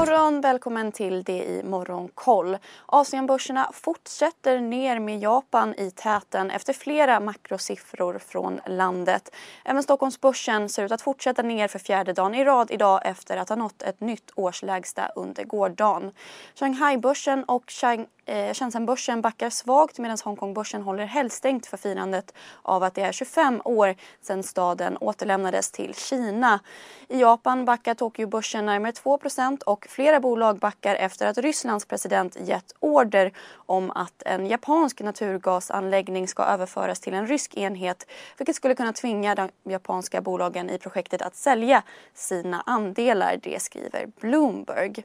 morgon, välkommen till det i Morgonkoll. Asienbörserna fortsätter ner med Japan i täten efter flera makrosiffror från landet. Även Stockholmsbörsen ser ut att fortsätta ner för fjärde dagen i rad idag efter att ha nått ett nytt årslägsta under gårdagen. Shanghai-börsen och Shang Eh, Shenzhenbörsen backar svagt medan Hongkongbörsen håller helgstängt för firandet av att det är 25 år sedan staden återlämnades till Kina. I Japan backar Tokyobörsen närmare 2% och flera bolag backar efter att Rysslands president gett order om att en japansk naturgasanläggning ska överföras till en rysk enhet vilket skulle kunna tvinga de japanska bolagen i projektet att sälja sina andelar, det skriver Bloomberg.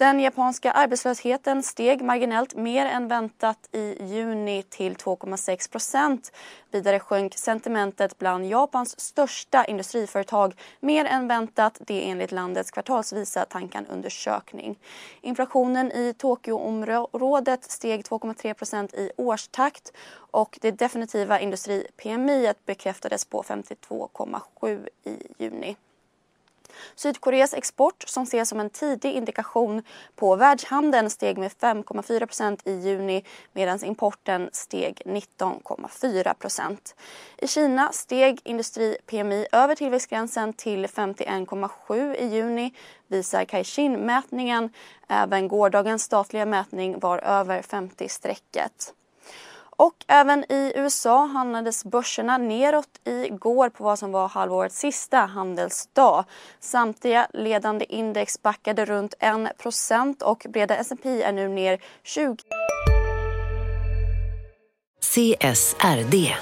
Den japanska arbetslösheten steg marginellt mer än väntat i juni till 2,6 procent. Vidare sjönk sentimentet bland Japans största industriföretag mer än väntat, det enligt landets kvartalsvisa Tankan-undersökning. Inflationen i Tokyoområdet steg 2,3 procent i årstakt och det definitiva industri-PMI bekräftades på 52,7 i juni. Sydkoreas export, som ses som en tidig indikation på världshandeln, steg med 5,4% i juni medan importen steg 19,4% I Kina steg industri-PMI över tillväxtgränsen till 51,7 i juni visar Caixin-mätningen. Även gårdagens statliga mätning var över 50-strecket. Och även i USA handlades börserna neråt igår på vad som var halvårets sista handelsdag. Samtliga ledande index backade runt 1% och breda S&P är nu ner 20 CSRD,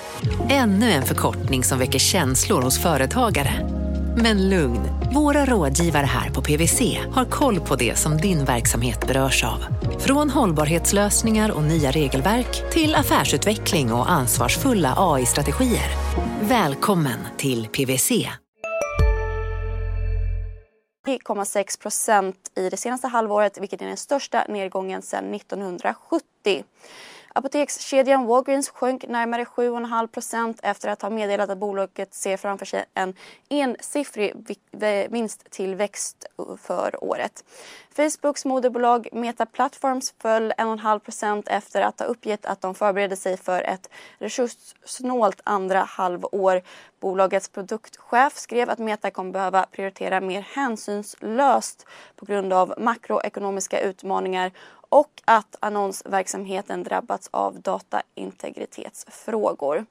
ännu en förkortning som väcker känslor hos företagare. Men lugn, våra rådgivare här på PWC har koll på det som din verksamhet berörs av. Från hållbarhetslösningar och nya regelverk till affärsutveckling och ansvarsfulla AI-strategier. Välkommen till PWC. 3,6 procent i det senaste halvåret vilket är den största nedgången sedan 1970. Apotekskedjan Walgreens sjönk närmare 7,5% efter att ha meddelat att bolaget ser framför sig en ensiffrig vinsttillväxt för året. Facebooks moderbolag Meta Platforms föll 1,5% efter att ha uppgett att de förbereder sig för ett resurssnålt andra halvår. Bolagets produktchef skrev att Meta kommer behöva prioritera mer hänsynslöst på grund av makroekonomiska utmaningar och att annonsverksamheten drabbats av dataintegritetsfrågor.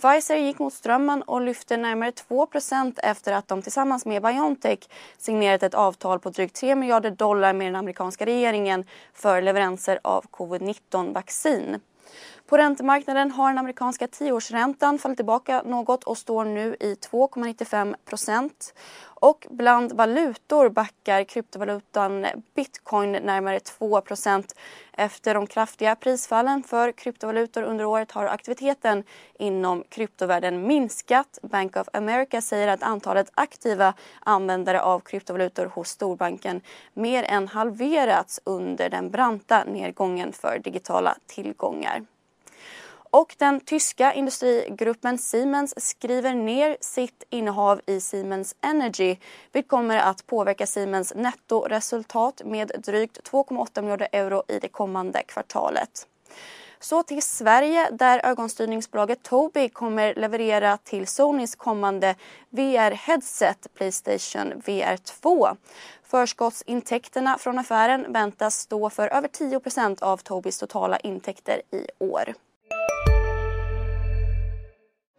Pfizer gick mot strömmen och lyfte närmare 2% efter att de tillsammans med Biontech signerat ett avtal på drygt 3 miljarder dollar med den amerikanska regeringen för leveranser av covid-19-vaccin. På räntemarknaden har den amerikanska tioårsräntan fallit tillbaka något och står nu i 2,95 procent. Och bland valutor backar kryptovalutan bitcoin närmare 2% Efter de kraftiga prisfallen för kryptovalutor under året har aktiviteten inom kryptovärlden minskat. Bank of America säger att antalet aktiva användare av kryptovalutor hos storbanken mer än halverats under den branta nedgången för digitala tillgångar. Och den tyska industrigruppen Siemens skriver ner sitt innehav i Siemens Energy vilket kommer att påverka Siemens nettoresultat med drygt 2,8 miljarder euro i det kommande kvartalet. Så till Sverige där ögonstyrningsbolaget Tobii kommer leverera till Sonys kommande VR-headset Playstation VR 2. Förskottsintäkterna från affären väntas stå för över 10% av Tobiis totala intäkter i år.